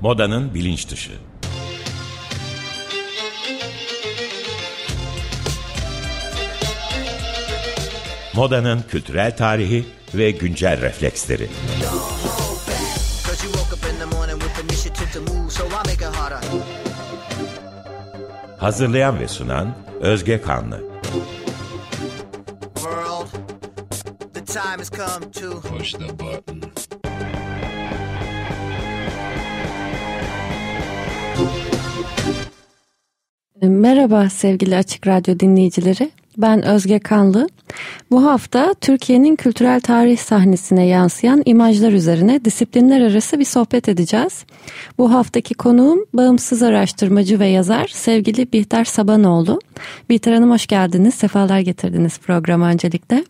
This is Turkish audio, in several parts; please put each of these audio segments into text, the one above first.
Modanın bilinç dışı. Modanın kültürel tarihi ve güncel refleksleri. Hazırlayan ve sunan Özge Kanlı. Push the button. Merhaba sevgili Açık Radyo dinleyicileri. Ben Özge Kanlı. Bu hafta Türkiye'nin kültürel tarih sahnesine yansıyan imajlar üzerine disiplinler arası bir sohbet edeceğiz. Bu haftaki konuğum bağımsız araştırmacı ve yazar sevgili Bihter Sabanoğlu. Bihter Hanım hoş geldiniz, sefalar getirdiniz programa öncelikle.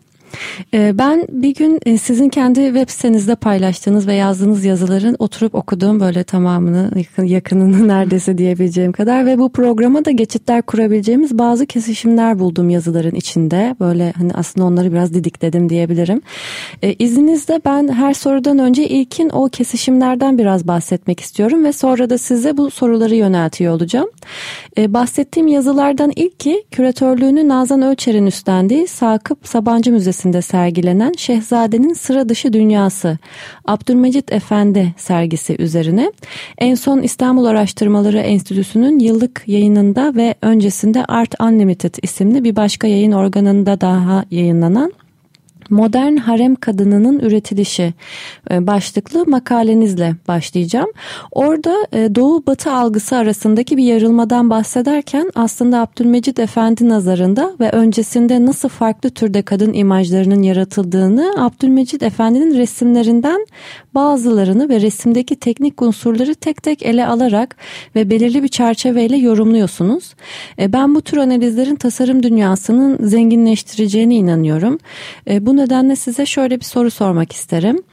Ee, ben bir gün e, sizin kendi web sitenizde paylaştığınız ve yazdığınız yazıların oturup okuduğum böyle tamamını yakınını neredeyse diyebileceğim kadar ve bu programa da geçitler kurabileceğimiz bazı kesişimler buldum yazıların içinde. Böyle hani aslında onları biraz didikledim diyebilirim. Ee, izninizle ben her sorudan önce ilkin o kesişimlerden biraz bahsetmek istiyorum ve sonra da size bu soruları yöneltiyor olacağım. Ee, bahsettiğim yazılardan ilki küratörlüğünü Nazan Ölçer'in üstlendiği Sakıp Sabancı Müzesi Müzesi'nde sergilenen Şehzade'nin Sıra Dışı Dünyası Abdülmecit Efendi sergisi üzerine en son İstanbul Araştırmaları Enstitüsü'nün yıllık yayınında ve öncesinde Art Unlimited isimli bir başka yayın organında daha yayınlanan Modern harem kadınının üretilişi e, başlıklı makalenizle başlayacağım. Orada e, Doğu Batı algısı arasındaki bir yarılmadan bahsederken aslında Abdülmecit Efendi nazarında ve öncesinde nasıl farklı türde kadın imajlarının yaratıldığını Abdülmecit Efendi'nin resimlerinden bazılarını ve resimdeki teknik unsurları tek tek ele alarak ve belirli bir çerçeveyle yorumluyorsunuz. E, ben bu tür analizlerin tasarım dünyasının zenginleştireceğine inanıyorum. Bu nedenle size şöyle bir soru sormak isterim.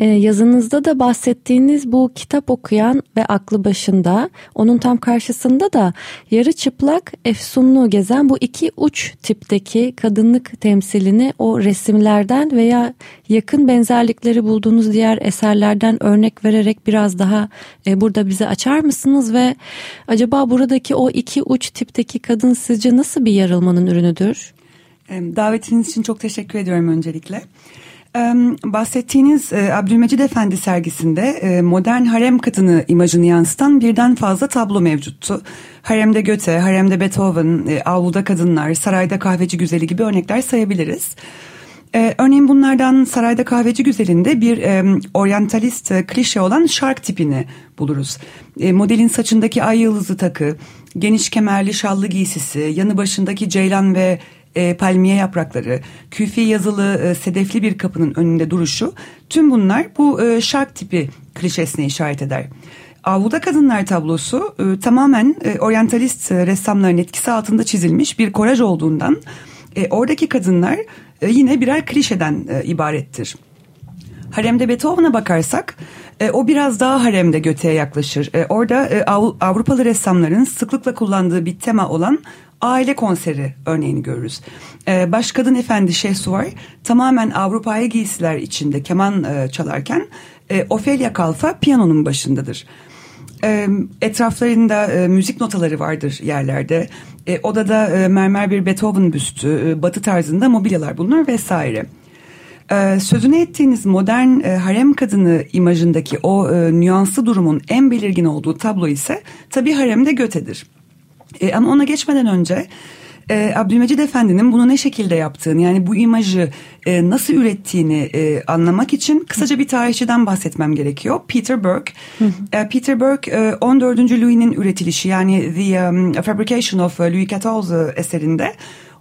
E, yazınızda da bahsettiğiniz bu kitap okuyan ve aklı başında onun tam karşısında da yarı çıplak efsunlu gezen bu iki uç tipteki kadınlık temsilini o resimlerden veya yakın benzerlikleri bulduğunuz diğer eserlerden örnek vererek biraz daha e, burada bize açar mısınız ve acaba buradaki o iki uç tipteki kadın sizce nasıl bir yarılmanın ürünüdür? Davetiniz için çok teşekkür ediyorum öncelikle. Bahsettiğiniz e, Abdülmecid Efendi sergisinde e, modern harem kadını imajını yansıtan birden fazla tablo mevcuttu. Haremde Göte, Haremde Beethoven, e, Avluda Kadınlar, Sarayda Kahveci Güzeli gibi örnekler sayabiliriz. Örneğin bunlardan Sarayda Kahveci Güzeli'nde bir oryantalist klişe olan şark tipini buluruz. Modelin saçındaki ay yıldızı takı, geniş kemerli şallı giysisi, yanı başındaki ceylan ve e, palmiye yaprakları, küfi yazılı e, sedefli bir kapının önünde duruşu tüm bunlar bu e, şark tipi klişesine işaret eder. Avluda Kadınlar tablosu e, tamamen e, oryantalist e, ressamların etkisi altında çizilmiş bir kolaj olduğundan e, oradaki kadınlar e, yine birer klişeden e, ibarettir. Haremde Beethoven'a bakarsak e, o biraz daha haremde göteye yaklaşır. E, orada e, Avrupalı ressamların sıklıkla kullandığı bir tema olan aile konseri örneğini görürüz. Ee, Baş Efendi Şehsuvar tamamen Avrupa'ya giysiler içinde keman e, çalarken e, Ofelia Kalfa piyanonun başındadır. E, etraflarında e, müzik notaları vardır yerlerde. E, odada e, mermer bir Beethoven büstü, e, batı tarzında mobilyalar bulunur vesaire. Ee, sözünü ettiğiniz modern e, harem kadını imajındaki o e, nüanslı durumun en belirgin olduğu tablo ise tabii haremde Göte'dir. E, ama ona geçmeden önce e, Abdülmecid Efendi'nin bunu ne şekilde yaptığını yani bu imajı e, nasıl ürettiğini e, anlamak için kısaca bir tarihçiden bahsetmem gerekiyor. Peter Burke. e, Peter Burke e, 14. Louis'nin üretilişi yani The um, Fabrication of Louis XIV eserinde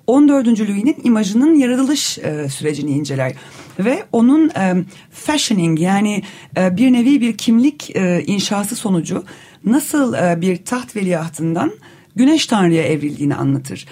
14. Louis'nin imajının yaratılış e, sürecini inceler ve onun e, fashioning yani e, bir nevi bir kimlik e, inşası sonucu nasıl e, bir taht veliahtından güneş tanrıya evrildiğini anlatır.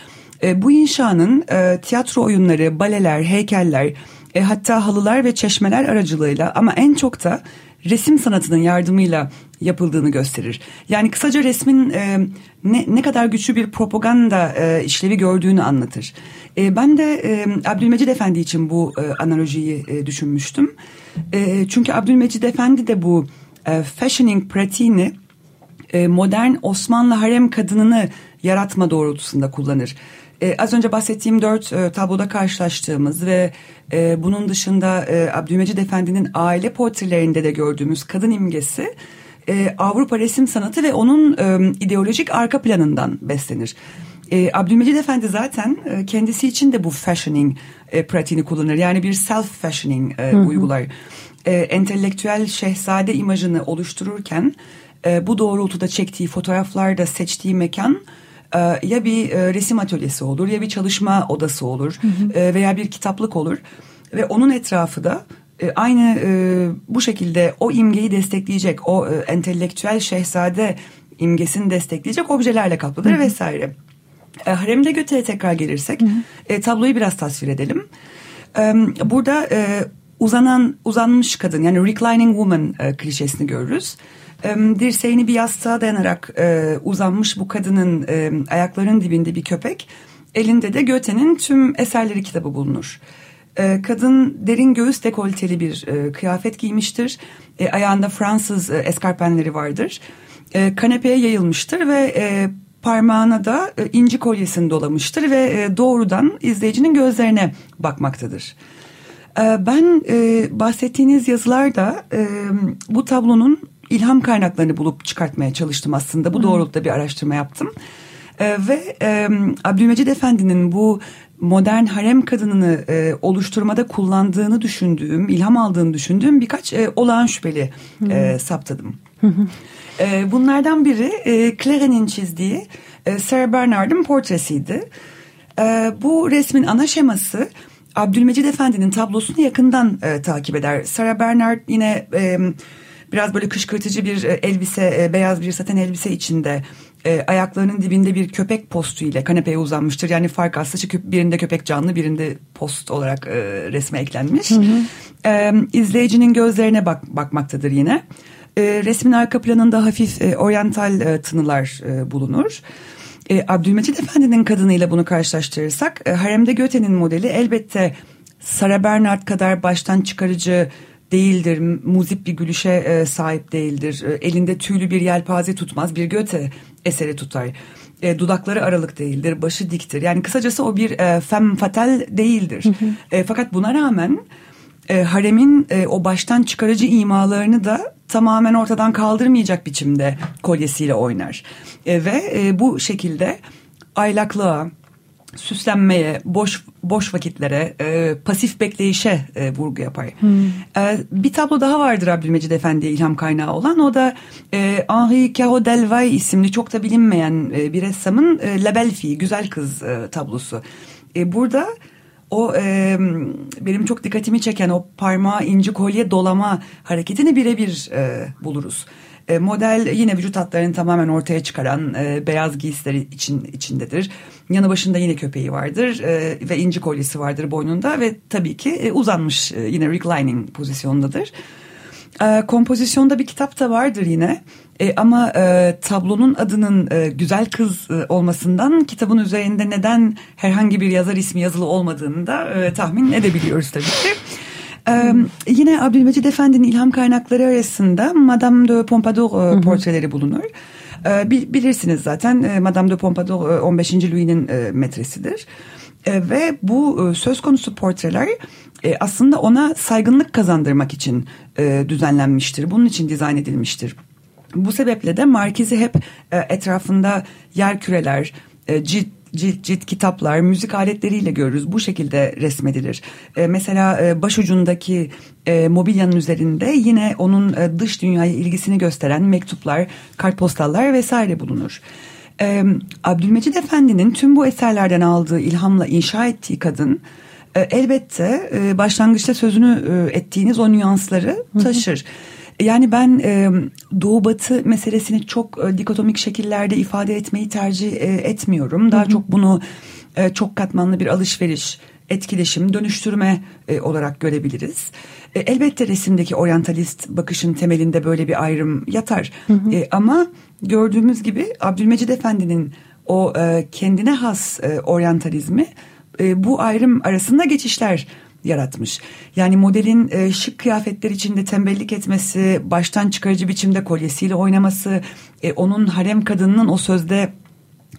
E, bu inşanın e, tiyatro oyunları, baleler, heykeller, e, hatta halılar ve çeşmeler aracılığıyla ama en çok da resim sanatının yardımıyla yapıldığını gösterir. Yani kısaca resmin e, ne, ne kadar güçlü bir propaganda e, işlevi gördüğünü anlatır. E, ben de e, Abdülmecid Efendi için bu e, analojiyi e, düşünmüştüm. E, çünkü Abdülmecid Efendi de bu e, fashioning pratiğini e, modern Osmanlı harem kadınını yaratma doğrultusunda kullanır. E, az önce bahsettiğim dört e, tabloda karşılaştığımız ve e, bunun dışında e, Abdülmecid Efendi'nin aile portrelerinde de gördüğümüz kadın imgesi e, Avrupa resim sanatı ve onun e, ideolojik arka planından beslenir. E, Abdülmecid Efendi zaten e, kendisi için de bu fashioning e, pratiğini kullanır. Yani bir self fashioning e, uygular. E, entelektüel şehzade imajını oluştururken e, bu doğrultuda çektiği fotoğraflarda seçtiği mekan e, ya bir e, resim atölyesi olur ya bir çalışma odası olur hı hı. E, veya bir kitaplık olur ve onun etrafı da aynı bu şekilde o imgeyi destekleyecek o entelektüel şehzade imgesini destekleyecek objelerle kaplıdır hı hı. vesaire. Haremde Göte'ye tekrar gelirsek hı hı. Tabloyu biraz tasvir edelim. Burada uzanan uzanmış kadın yani reclining woman klişesini görürüz. Dirseğini bir yastığa dayanarak e, uzanmış bu kadının e, ayaklarının dibinde bir köpek. Elinde de Göte'nin tüm eserleri kitabı bulunur. E, kadın derin göğüs dekolteli bir e, kıyafet giymiştir. E, ayağında Fransız e, eskarpenleri vardır. E, kanepeye yayılmıştır ve e, parmağına da e, inci kolyesini dolamıştır ve e, doğrudan izleyicinin gözlerine bakmaktadır. E, ben e, bahsettiğiniz yazılarda e, bu tablonun ilham kaynaklarını bulup çıkartmaya çalıştım aslında. Bu doğrultuda bir araştırma yaptım. E, ve e, Abdülmecid Efendi'nin bu modern harem kadınını e, oluşturmada kullandığını düşündüğüm, ilham aldığını düşündüğüm birkaç e, olağan şüpheli e, saptadım. e, bunlardan biri e, Claren'in çizdiği e, Sarah Bernard'ın portresiydi. E, bu resmin ana şeması Abdülmecid Efendi'nin tablosunu yakından e, takip eder. Sarah Bernard yine e, biraz böyle kışkırtıcı bir e, elbise, e, beyaz bir saten elbise içinde e, ayaklarının dibinde bir köpek postu ile kanepeye uzanmıştır. Yani fark aslında birinde köpek canlı birinde post olarak e, resme eklenmiş. Hı hı. E, izleyicinin gözlerine bak, bakmaktadır yine. E, resmin arka planında hafif e, oryantal e, tınılar e, bulunur. E, Abdülmecid Efendi'nin kadınıyla bunu karşılaştırırsak e, Haremde Göte'nin modeli elbette Sara Bernard kadar baştan çıkarıcı değildir, muzip bir gülüşe e, sahip değildir. E, elinde tüylü bir yelpaze tutmaz, bir Göte eseri tutar. E, dudakları aralık değildir, başı diktir. Yani kısacası o bir e, femme fatal değildir. Hı hı. E, fakat buna rağmen e, haremin e, o baştan çıkarıcı imalarını da tamamen ortadan kaldırmayacak biçimde kolyesiyle oynar. E, ve e, bu şekilde aylaklığa, süslenmeye, boş boş vakitlere, e, pasif bekleyişe e, vurgu yapar. Hmm. E, bir tablo daha vardır Abdülmecid Efendi'ye ilham kaynağı olan. O da e, Henri Caro Delvay isimli çok da bilinmeyen e, bir ressamın e, La Belle Fille, Güzel Kız e, tablosu. E, burada o e, benim çok dikkatimi çeken o parmağı inci kolye dolama hareketini birebir e, buluruz. E, model yine vücut hatlarını tamamen ortaya çıkaran e, beyaz giysileri için içindedir. Yanı başında yine köpeği vardır e, ve inci kolyesi vardır boynunda ve tabii ki e, uzanmış e, yine reclining pozisyondadır. E, kompozisyonda bir kitap da vardır yine. E, ama e, tablonun adının e, Güzel Kız e, olmasından kitabın üzerinde neden herhangi bir yazar ismi yazılı olmadığını da e, tahmin edebiliyoruz tabii ki. Ee, yine Abdülmecid Efendi'nin ilham kaynakları arasında Madame de Pompadour e, portreleri bulunur. Ee, bilirsiniz zaten e, Madame de Pompadour e, 15. Louis'nin e, metresidir. E, ve bu e, söz konusu portreler e, aslında ona saygınlık kazandırmak için e, düzenlenmiştir. Bunun için dizayn edilmiştir. Bu sebeple de Markiz'i hep e, etrafında yer küreler, e, cilt cilt cilt kitaplar, müzik aletleriyle görürüz. Bu şekilde resmedilir. E, mesela e, başucundaki e, mobilyanın üzerinde yine onun e, dış dünyaya ilgisini gösteren mektuplar, kartpostallar vesaire bulunur. E, Abdülmecid Efendi'nin tüm bu eserlerden aldığı ilhamla inşa ettiği kadın e, elbette e, başlangıçta sözünü e, ettiğiniz o nüansları taşır. Hı hı. Yani ben e, Doğu Batı meselesini çok e, dikotomik şekillerde ifade etmeyi tercih e, etmiyorum. Daha hı hı. çok bunu e, çok katmanlı bir alışveriş etkileşim, dönüştürme e, olarak görebiliriz. E, elbette resimdeki oryantalist bakışın temelinde böyle bir ayrım yatar. Hı hı. E, ama gördüğümüz gibi Abdülmecid Efendi'nin o e, kendine has e, oryantalizmi e, bu ayrım arasında geçişler yaratmış. Yani modelin e, şık kıyafetler içinde tembellik etmesi, baştan çıkarıcı biçimde kolyesiyle oynaması, e, onun harem kadınının o sözde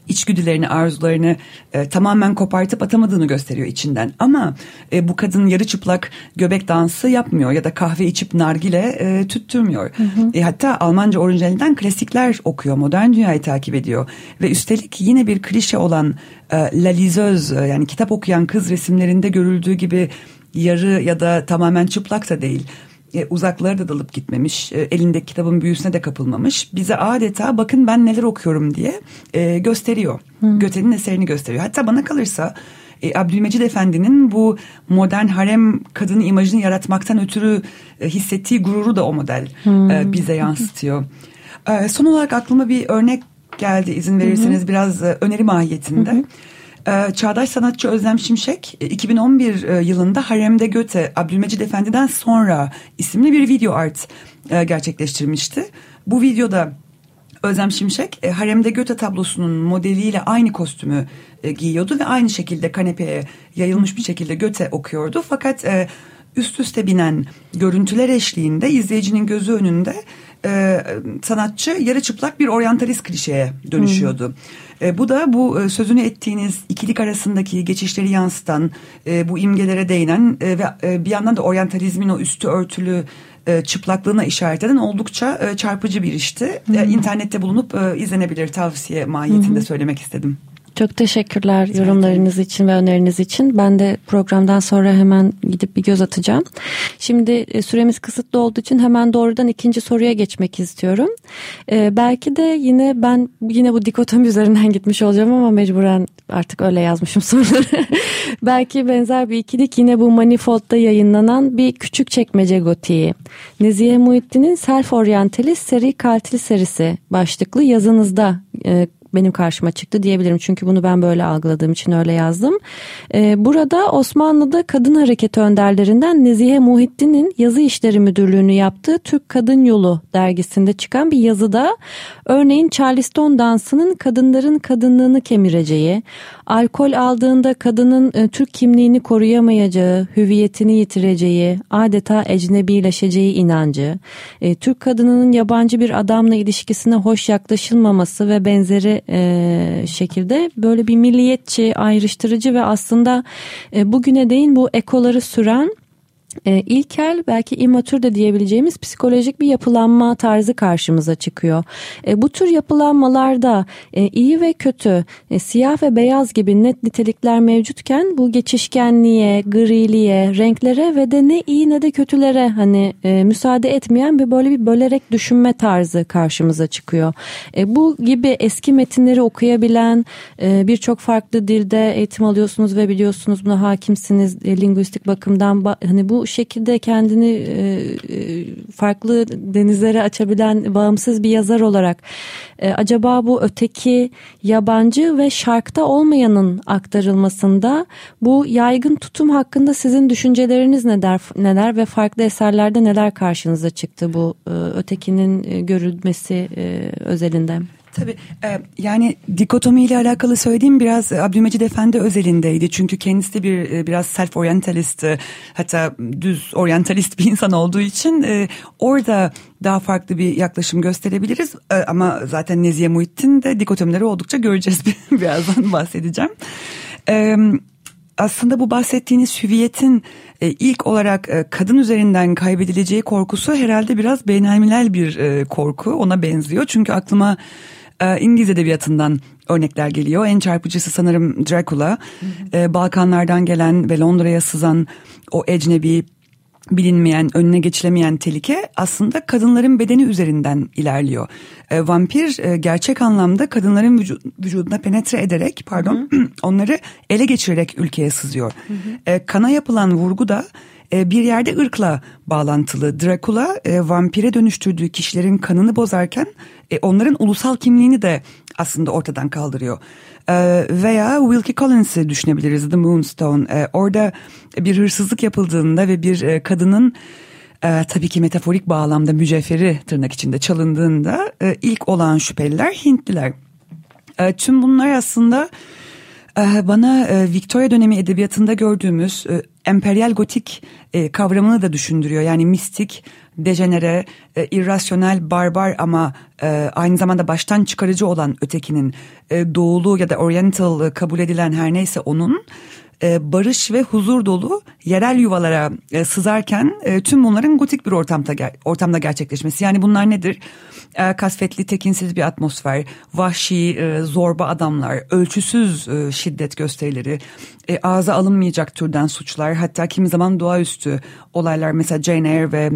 içgüdülerini, arzularını e, tamamen kopartıp atamadığını gösteriyor içinden. Ama e, bu kadın yarı çıplak göbek dansı yapmıyor ya da kahve içip nargile e, tüttürmüyor. Hı hı. E, hatta Almanca orijinalinden klasikler okuyor, modern dünyayı takip ediyor. Ve üstelik yine bir klişe olan e, La Liseuse yani kitap okuyan kız resimlerinde görüldüğü gibi yarı ya da tamamen çıplak da değil e, uzaklara da dalıp gitmemiş, e, elindeki kitabın büyüsüne de kapılmamış. Bize adeta bakın ben neler okuyorum diye e, gösteriyor. Hmm. Göte'nin eserini gösteriyor. Hatta bana kalırsa e, Abdülmecid Efendi'nin bu modern harem kadını imajını yaratmaktan ötürü e, hissettiği gururu da o model hmm. e, bize yansıtıyor. E, son olarak aklıma bir örnek geldi izin verirseniz biraz e, öneri mahiyetinde. Ee, çağdaş sanatçı Özlem Şimşek 2011 e, e, yılında Harem'de Göte Abdülmecid Efendi'den sonra isimli bir video art e, gerçekleştirmişti. Bu videoda Özlem Şimşek Harem'de Göte tablosunun modeliyle aynı kostümü giyiyordu ve aynı şekilde kanepeye yayılmış bir şekilde Göte okuyordu. Fakat üst üste binen görüntüler eşliğinde izleyicinin gözü önünde sanatçı yarı çıplak bir oryantalist klişeye dönüşüyordu. Hmm. E, bu da bu e, sözünü ettiğiniz ikilik arasındaki geçişleri yansıtan, e, bu imgelere değinen e, ve e, bir yandan da oryantalizmin o üstü örtülü e, çıplaklığına işaret eden oldukça e, çarpıcı bir işti. E, internette bulunup e, izlenebilir tavsiye mahiyetinde Hı-hı. söylemek istedim. Çok teşekkürler yorumlarınız için ve öneriniz için. Ben de programdan sonra hemen gidip bir göz atacağım. Şimdi e, süremiz kısıtlı olduğu için hemen doğrudan ikinci soruya geçmek istiyorum. Ee, belki de yine ben yine bu dikotomi üzerinden gitmiş olacağım ama mecburen artık öyle yazmışım soruları. belki benzer bir ikilik yine bu Manifold'da yayınlanan bir küçük çekmece gotiği. Nezihe Muhittin'in Self Orientalist Seri Katil serisi başlıklı yazınızda e, benim karşıma çıktı diyebilirim. Çünkü bunu ben böyle algıladığım için öyle yazdım. Ee, burada Osmanlı'da kadın hareketi önderlerinden Nezihe Muhittin'in yazı işleri müdürlüğünü yaptığı Türk Kadın Yolu dergisinde çıkan bir yazıda örneğin Charleston dansının kadınların kadınlığını kemireceği, alkol aldığında kadının e, Türk kimliğini koruyamayacağı, hüviyetini yitireceği, adeta ecnebileşeceği inancı, e, Türk kadınının yabancı bir adamla ilişkisine hoş yaklaşılmaması ve benzeri e, şekilde böyle bir milliyetçi, ayrıştırıcı ve aslında e, bugüne değin bu ekoları süren e, ilkel belki imatür de diyebileceğimiz psikolojik bir yapılanma tarzı karşımıza çıkıyor. E, bu tür yapılanmalarda e, iyi ve kötü, e, siyah ve beyaz gibi net nitelikler mevcutken bu geçişkenliğe, griliğe, renklere ve de ne iyi ne de kötülere hani e, müsaade etmeyen bir böyle bir bölerek düşünme tarzı karşımıza çıkıyor. E, bu gibi eski metinleri okuyabilen e, birçok farklı dilde eğitim alıyorsunuz ve biliyorsunuz buna hakimsiniz e, linguistik bakımdan hani bu şekilde kendini e, e, farklı denizlere açabilen bağımsız bir yazar olarak e, acaba bu öteki yabancı ve şarkta olmayanın aktarılmasında bu yaygın tutum hakkında sizin düşünceleriniz neler neler ve farklı eserlerde neler karşınıza çıktı bu ötekinin görülmesi özelinde? Tabii e, yani dikotomi ile alakalı söylediğim biraz Abdülmecid Efendi özelindeydi. Çünkü kendisi bir e, biraz self orientalist hatta düz orientalist bir insan olduğu için e, orada daha farklı bir yaklaşım gösterebiliriz. E, ama zaten Nezihe Muhittin de dikotomileri oldukça göreceğiz birazdan bahsedeceğim. E, aslında bu bahsettiğiniz hüviyetin e, ilk olarak e, kadın üzerinden kaybedileceği korkusu herhalde biraz beynelmilel bir e, korku ona benziyor. Çünkü aklıma e, İngiliz edebiyatından örnekler geliyor. En çarpıcısı sanırım Dracula. E, Balkanlardan gelen ve Londra'ya sızan o ecnebi bilinmeyen, önüne geçilemeyen tehlike aslında kadınların bedeni üzerinden ilerliyor. E, vampir e, gerçek anlamda kadınların vücu- vücuduna penetre ederek, pardon, hı hı. onları ele geçirerek ülkeye sızıyor. Hı hı. E, kana yapılan vurgu da e, bir yerde ırkla bağlantılı. Dracula e, vampire dönüştürdüğü kişilerin kanını bozarken e, onların ulusal kimliğini de aslında ortadan kaldırıyor. E, veya Wilkie Collins'i düşünebiliriz The Moonstone. E, orada bir hırsızlık yapıldığında ve bir kadının tabii ki metaforik bağlamda mücevheri tırnak içinde çalındığında ilk olan şüpheliler Hintliler. Tüm bunlar aslında bana e, Victoria dönemi edebiyatında gördüğümüz e, emperyal gotik e, kavramını da düşündürüyor. Yani mistik, dejenere, irrasyonel, barbar ama aynı zamanda baştan çıkarıcı olan ötekinin doğulu ya da oriental kabul edilen her neyse onun barış ve huzur dolu yerel yuvalara e, sızarken e, tüm bunların gotik bir ortamda ortamda gerçekleşmesi. Yani bunlar nedir? Kasvetli, tekinsiz bir atmosfer, vahşi, zorba adamlar, ölçüsüz şiddet gösterileri, ağza alınmayacak türden suçlar, hatta kimi zaman doğaüstü olaylar. Mesela Jane Eyre ve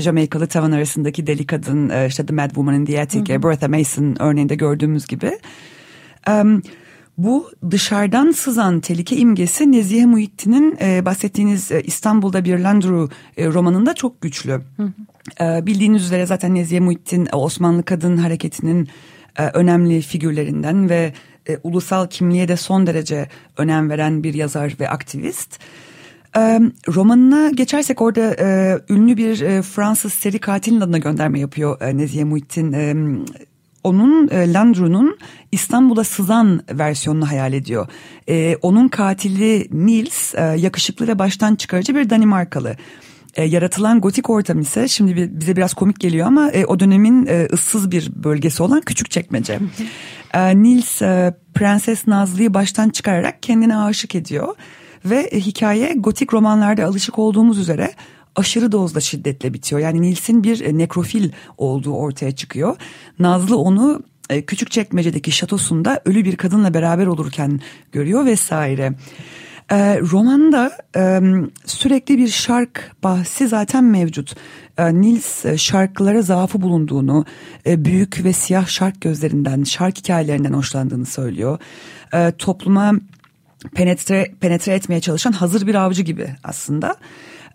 Jamaikalı tavan arasındaki deli kadın, işte The Mad Woman in the Attic, hı hı. Bertha Mason örneğinde gördüğümüz gibi. Um, bu dışarıdan sızan tehlike imgesi Nezihe Muhittin'in e, bahsettiğiniz e, İstanbul'da bir Landru e, romanında çok güçlü. Hı hı. E, bildiğiniz üzere zaten Nezihe Muhittin e, Osmanlı Kadın Hareketi'nin e, önemli figürlerinden ve e, ulusal kimliğe de son derece önem veren bir yazar ve aktivist. E, romanına geçersek orada e, ünlü bir e, Fransız seri katilin adına gönderme yapıyor e, Nezihe Muhittin. E, onun e, Landru'nun İstanbul'a sızan versiyonunu hayal ediyor. E, onun katili Nils e, yakışıklı ve baştan çıkarıcı bir Danimarkalı. E, yaratılan gotik ortam ise şimdi bize biraz komik geliyor ama e, o dönemin e, ıssız bir bölgesi olan küçük çekmece. e, Nils e, Prenses Nazlı'yı baştan çıkararak kendine aşık ediyor. Ve e, hikaye gotik romanlarda alışık olduğumuz üzere aşırı dozda şiddetle bitiyor. Yani Nils'in bir e, nekrofil olduğu ortaya çıkıyor. Nazlı onu e, küçük çekmecedeki şatosunda ölü bir kadınla beraber olurken görüyor vesaire. E, romanda e, sürekli bir şark bahsi zaten mevcut. E, Nils e, şarkılara zaafı bulunduğunu, e, büyük ve siyah şark gözlerinden, şark hikayelerinden hoşlandığını söylüyor. E, topluma penetre, penetre etmeye çalışan hazır bir avcı gibi aslında.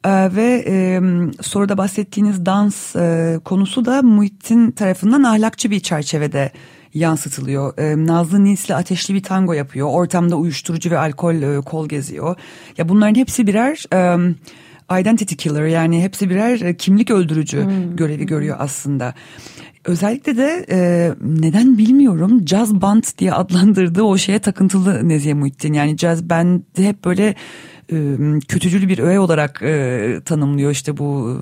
Ee, ve e, soruda bahsettiğiniz dans e, konusu da Muhittin tarafından ahlakçı bir çerçevede yansıtılıyor. E, Nazlı Nins'le ateşli bir tango yapıyor. Ortamda uyuşturucu ve alkol e, kol geziyor. Ya bunların hepsi birer e, identity killer yani hepsi birer e, kimlik öldürücü hmm. görevi görüyor aslında. Özellikle de e, neden bilmiyorum jazz band diye adlandırdığı o şeye takıntılı Nezihe Muhittin. Yani jazz band hep böyle kötücül bir öğe olarak e, tanımlıyor işte bu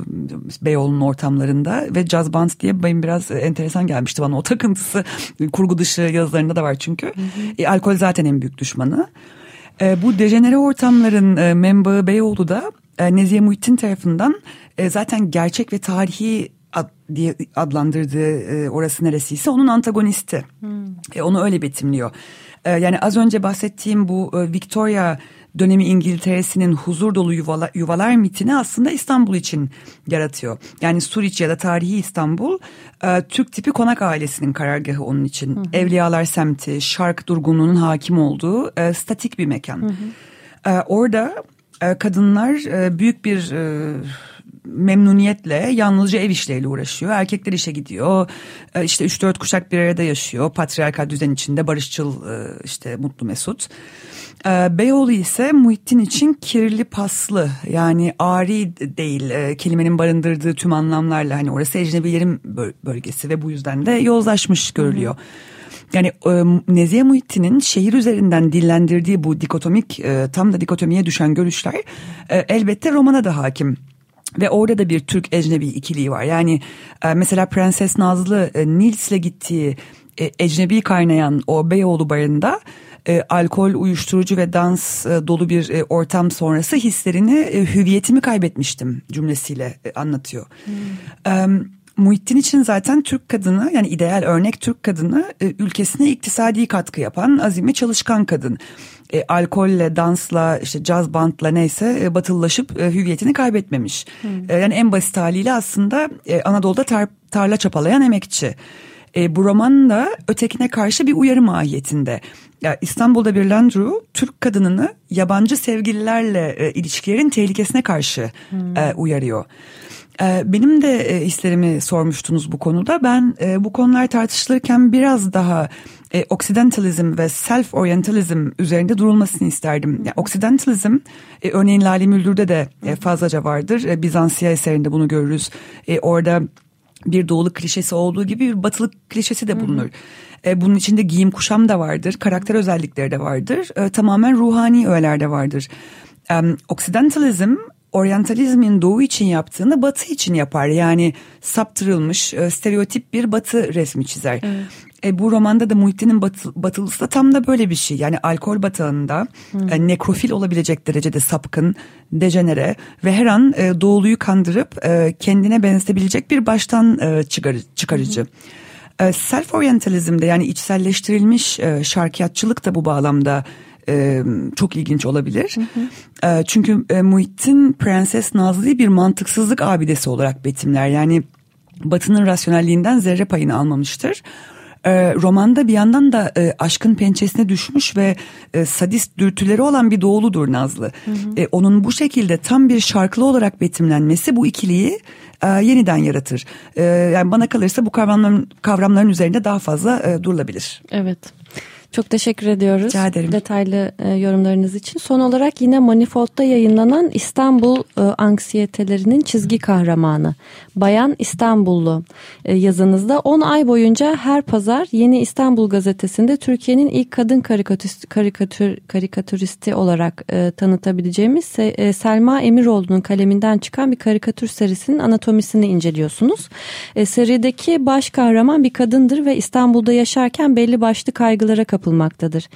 Beyoğlu'nun ortamlarında ve jazz band diye benim biraz enteresan gelmişti bana o takıntısı kurgu dışı yazılarında da var çünkü. Hı hı. E, alkol zaten en büyük düşmanı. E, bu dejenere ortamların e, menbaı Beyoğlu da e, Nezihe Muhittin tarafından e, zaten gerçek ve tarihi ad, diye adlandırdığı e, orası neresiyse onun antagonisti. Hmm. E, onu öyle betimliyor. E, yani az önce bahsettiğim bu e, Victoria dönemi İngiltere'sinin huzur dolu yuvalar, yuvalar mitini aslında İstanbul için yaratıyor. Yani Suriç ya da tarihi İstanbul e, Türk tipi konak ailesinin karargahı onun için. Hı hı. Evliyalar semti, şark durgunluğunun hakim olduğu e, statik bir mekan. Hı hı. E, orada e, kadınlar e, büyük bir... E, memnuniyetle yalnızca ev işleriyle uğraşıyor. Erkekler işe gidiyor. E, işte 3-4 kuşak bir arada yaşıyor. Patriarkal düzen içinde barışçıl e, işte mutlu mesut. E, Beyoğlu ise Muhittin için kirli paslı yani ari değil kelimenin barındırdığı tüm anlamlarla hani orası ecnebilerin bölgesi ve bu yüzden de yozlaşmış görülüyor. Hı hı. Yani Nezihe Muhittin'in şehir üzerinden dillendirdiği bu dikotomik tam da dikotomiye düşen görüşler elbette romana da hakim. Ve orada da bir Türk ecnebi ikiliği var. Yani e, mesela Prenses Nazlı e, Nils'le gittiği e, ecnebi kaynayan o Beyoğlu barında e, alkol, uyuşturucu ve dans e, dolu bir e, ortam sonrası hislerini e, hüviyetimi kaybetmiştim cümlesiyle e, anlatıyor. Hmm. E, Muhittin için zaten Türk kadını yani ideal örnek Türk kadını e, ülkesine iktisadi katkı yapan azimli çalışkan kadın e, alkolle, dansla, işte caz bantla neyse e, batılılaşıp e, hüviyetini kaybetmemiş. Hmm. E, yani en basit haliyle aslında e, Anadolu'da tar, tarla çapalayan emekçi. E, bu roman da ötekine karşı bir uyarı mahiyetinde. Ya İstanbul'da bir Landru Türk kadınını yabancı sevgililerle e, ilişkilerin tehlikesine karşı hmm. e, uyarıyor. Ee, benim de e, hislerimi sormuştunuz bu konuda. Ben e, bu konular tartışılırken biraz daha e, Occidentalism ve Self-Orientalism üzerinde durulmasını isterdim. Yani Occidentalism örneğin Lale Müldür'de de fazlaca vardır. Bizansiye eserinde bunu görürüz. Orada bir doğulu klişesi olduğu gibi bir batılık klişesi de bulunur. E, bunun içinde giyim kuşam da vardır, karakter özellikleri de vardır. E, tamamen ruhani öğeler de vardır. E, Occidentalism oryantalizmin doğu için yaptığını batı için yapar. Yani saptırılmış e, stereotip bir batı resmi çizer. Evet. E, bu romanda da Muhittin'in batı, batılısı da tam da böyle bir şey. Yani alkol batağında e, nekrofil olabilecek derecede sapkın, dejenere ve her an e, doğuluyu kandırıp e, kendine benzetebilecek bir baştan e, çıkar, çıkarıcı. E, Self-orientalizmde yani içselleştirilmiş e, şarkiyatçılık da bu bağlamda e, çok ilginç olabilir. Hı hı. E, çünkü e, Muhittin Prenses Nazlı'yı bir mantıksızlık abidesi olarak betimler. Yani Batı'nın rasyonelliğinden zerre payını almamıştır. E, romanda bir yandan da e, aşkın pençesine düşmüş ve e, sadist dürtüleri olan bir doğuludur Nazlı. Hı hı. E, onun bu şekilde tam bir şarkılı olarak betimlenmesi bu ikiliyi e, yeniden yaratır. E, yani bana kalırsa bu kavramların, kavramların üzerinde daha fazla e, durulabilir. Evet. Çok teşekkür ediyoruz. Rica ederim. Detaylı e, yorumlarınız için. Son olarak yine Manifold'da yayınlanan İstanbul e, anksiyetelerinin çizgi kahramanı Bayan İstanbullu e, yazınızda 10 ay boyunca her pazar Yeni İstanbul gazetesinde Türkiye'nin ilk kadın karikatürist, karikatür, karikatüristi olarak e, tanıtabileceğimiz e, Selma Emiroğlu'nun kaleminden çıkan bir karikatür serisinin anatomisini inceliyorsunuz. E, serideki baş kahraman bir kadındır ve İstanbul'da yaşarken belli başlı kaygılara kapılmıştır yapılmaktadır.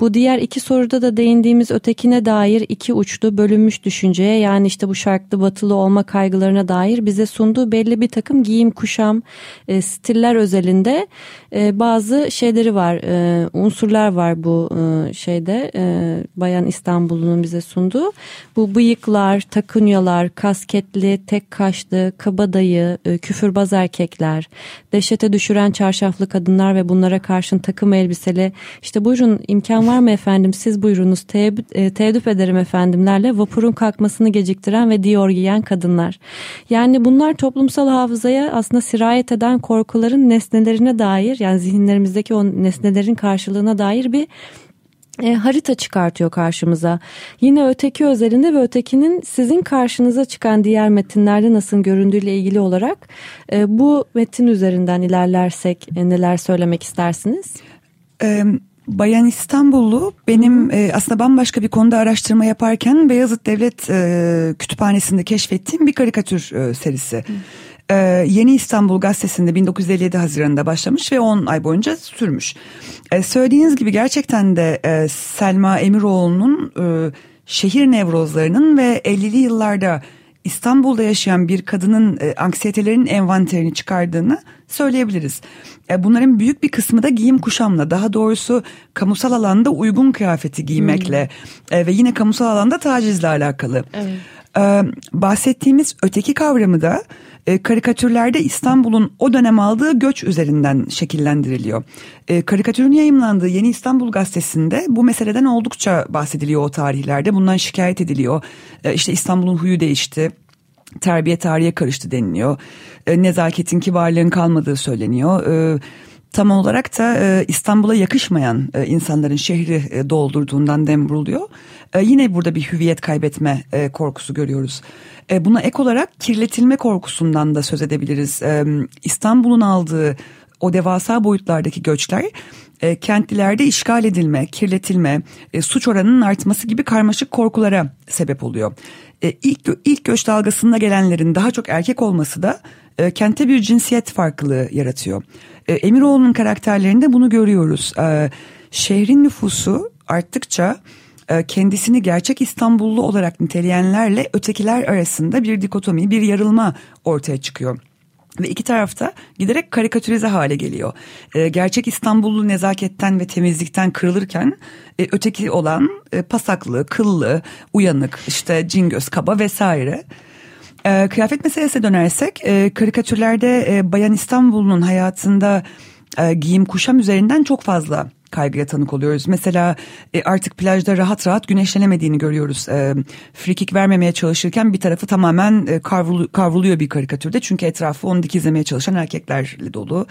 Bu diğer iki soruda da değindiğimiz ötekine dair iki uçlu bölünmüş düşünceye yani işte bu şarklı batılı olma kaygılarına dair bize sunduğu belli bir takım giyim kuşam e, stiller özelinde e, bazı şeyleri var e, unsurlar var bu e, şeyde e, Bayan İstanbul'un bize sunduğu. Bu bıyıklar, takunyalar, kasketli, tek kaşlı, kabadayı, e, küfürbaz erkekler, dehşete düşüren çarşaflı kadınlar ve bunlara karşın takım elbiseli işte buyurun imkan var mı efendim siz buyurunuz e, teeddüp ederim efendimlerle vapurun kalkmasını geciktiren ve diyor giyen kadınlar. Yani bunlar toplumsal hafızaya aslında sirayet eden korkuların nesnelerine dair yani zihinlerimizdeki o nesnelerin karşılığına dair bir e, harita çıkartıyor karşımıza. Yine öteki özelinde ve ötekinin sizin karşınıza çıkan diğer metinlerde nasıl göründüğüyle ilgili olarak e, bu metin üzerinden ilerlersek e, neler söylemek istersiniz? Bayan İstanbullu benim e, aslında bambaşka bir konuda araştırma yaparken Beyazıt Devlet e, Kütüphanesi'nde keşfettiğim bir karikatür e, serisi. Yeni İstanbul Gazetesi'nde 1957 Haziran'da başlamış ve 10 ay boyunca sürmüş. E, söylediğiniz gibi gerçekten de e, Selma Emiroğlu'nun e, şehir nevrozlarının ve 50'li yıllarda İstanbul'da yaşayan bir kadının e, anksiyetelerinin envanterini çıkardığını söyleyebiliriz. E, bunların büyük bir kısmı da giyim kuşamla daha doğrusu kamusal alanda uygun kıyafeti giymekle hmm. e, ve yine kamusal alanda tacizle alakalı. Evet. E, bahsettiğimiz öteki kavramı da e, karikatürlerde İstanbul'un o dönem aldığı göç üzerinden şekillendiriliyor. E, karikatürün yayımlandığı Yeni İstanbul Gazetesi'nde bu meseleden oldukça bahsediliyor o tarihlerde. Bundan şikayet ediliyor. E, işte İstanbul'un huyu değişti terbiye tarihe karıştı deniliyor. E, nezaketin, kibarlığın kalmadığı söyleniyor. E, tam olarak da e, İstanbul'a yakışmayan e, insanların şehri doldurduğundan dem vuruluyor. Yine burada bir hüviyet kaybetme korkusu görüyoruz. Buna ek olarak kirletilme korkusundan da söz edebiliriz. İstanbul'un aldığı o devasa boyutlardaki göçler e, kentlilerde işgal edilme, kirletilme, suç oranının artması gibi karmaşık korkulara sebep oluyor. E, ilk ilk göç dalgasında gelenlerin daha çok erkek olması da e, kente bir cinsiyet farklılığı yaratıyor. E, Emiroğlu'nun karakterlerinde bunu görüyoruz. E, şehrin nüfusu arttıkça e, kendisini gerçek İstanbullu olarak niteleyenlerle ötekiler arasında bir dikotomi, bir yarılma ortaya çıkıyor. Ve iki tarafta giderek karikatürize hale geliyor. E, gerçek İstanbullu nezaketten ve temizlikten kırılırken e, öteki olan e, pasaklı, kıllı, uyanık, işte cingöz, kaba vesaire. E, kıyafet meselesine dönersek e, karikatürlerde e, Bayan İstanbul'un hayatında e, giyim kuşam üzerinden çok fazla kaygıya tanık oluyoruz. Mesela e, artık plajda rahat rahat güneşlenemediğini görüyoruz. E, frikik vermemeye çalışırken bir tarafı tamamen e, kavrulu, kavruluyor bir karikatürde. Çünkü etrafı onu dikizlemeye çalışan erkeklerle dolu.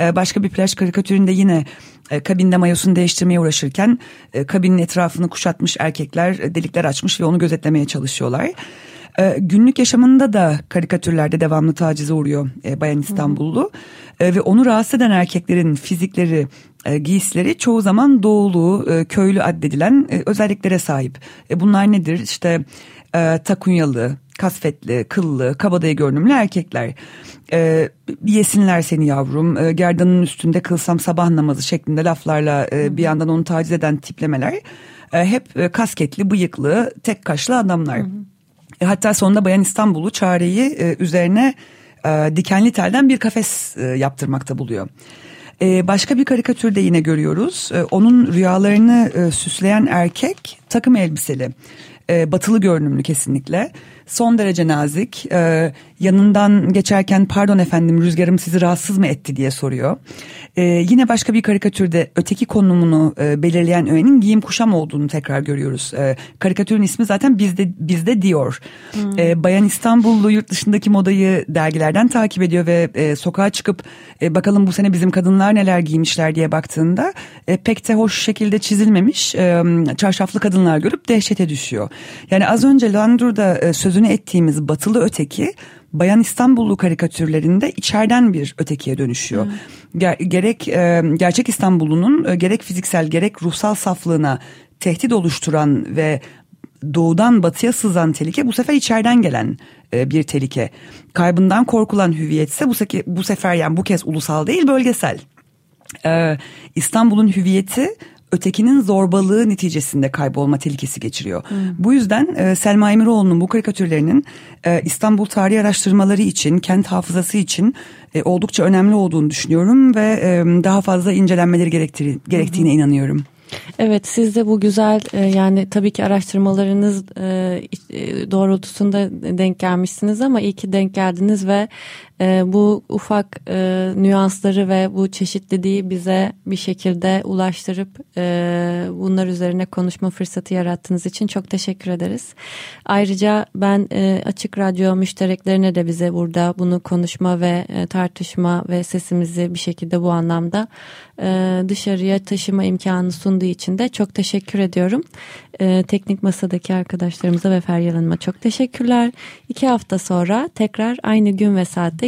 E, başka bir plaj karikatüründe yine e, kabinde mayosunu değiştirmeye uğraşırken e, kabinin etrafını kuşatmış erkekler e, delikler açmış ve onu gözetlemeye çalışıyorlar. E, günlük yaşamında da karikatürlerde devamlı tacize uğruyor e, Bayan İstanbullu. E, ve onu rahatsız eden erkeklerin fizikleri, e, giysileri çoğu zaman doğulu, e, köylü addedilen e, özelliklere sahip. E, bunlar nedir? İşte e, takunyalı, kasvetli, kıllı, kabadayı görünümlü erkekler. E, yesinler seni yavrum, e, gerdanın üstünde kılsam sabah namazı şeklinde laflarla e, bir yandan onu taciz eden tiplemeler. E, hep e, kasketli, bıyıklı, tek kaşlı adamlar. Hı hı. E, hatta sonunda Bayan İstanbul'u çareyi e, üzerine e, dikenli telden bir kafes e, yaptırmakta buluyor. E, başka bir karikatürde yine görüyoruz. E, onun rüyalarını e, süsleyen erkek takım elbiseli. E, batılı görünümlü kesinlikle son derece nazik. E, yanından geçerken pardon efendim rüzgarım sizi rahatsız mı etti diye soruyor. E, yine başka bir karikatürde öteki konumunu e, belirleyen öğenin giyim kuşam olduğunu tekrar görüyoruz. E, karikatürün ismi zaten bizde bizde diyor. Hmm. E, Bayan İstanbullu yurt dışındaki modayı dergilerden takip ediyor ve e, sokağa çıkıp e, bakalım bu sene bizim kadınlar neler giymişler diye baktığında e, pek de hoş şekilde çizilmemiş e, çarşaflı kadınlar görüp dehşete düşüyor. Yani az önce Landru'da e, sözü sözünü ettiğimiz batılı öteki Bayan İstanbullu karikatürlerinde içeriden bir ötekiye dönüşüyor. Hmm. Ger- gerek e, gerçek İstanbul'un e, gerek fiziksel gerek ruhsal saflığına tehdit oluşturan ve doğudan batıya sızan tehlike bu sefer içeriden gelen e, bir tehlike. Kaybından korkulan hüviyetse bu, se- bu sefer yani bu kez ulusal değil bölgesel. Ee, İstanbul'un hüviyeti ötekinin zorbalığı neticesinde kaybolma tehlikesi geçiriyor. Hmm. Bu yüzden e, Selma Emiroğlu'nun bu karikatürlerinin e, İstanbul tarihi araştırmaları için, kent hafızası için e, oldukça önemli olduğunu düşünüyorum ve e, daha fazla incelenmeleri gerektiği, gerektiğine hmm. inanıyorum. Evet siz de bu güzel e, yani tabii ki araştırmalarınız e, e, doğrultusunda denk gelmişsiniz ama iyi ki denk geldiniz ve bu ufak nüansları ve bu çeşitliliği bize bir şekilde ulaştırıp bunlar üzerine konuşma fırsatı yarattığınız için çok teşekkür ederiz. Ayrıca ben Açık Radyo müştereklerine de bize burada bunu konuşma ve tartışma ve sesimizi bir şekilde bu anlamda dışarıya taşıma imkanı sunduğu için de çok teşekkür ediyorum. Ee, teknik masadaki arkadaşlarımıza ve Feryal Hanım'a çok teşekkürler. İki hafta sonra tekrar aynı gün ve saatte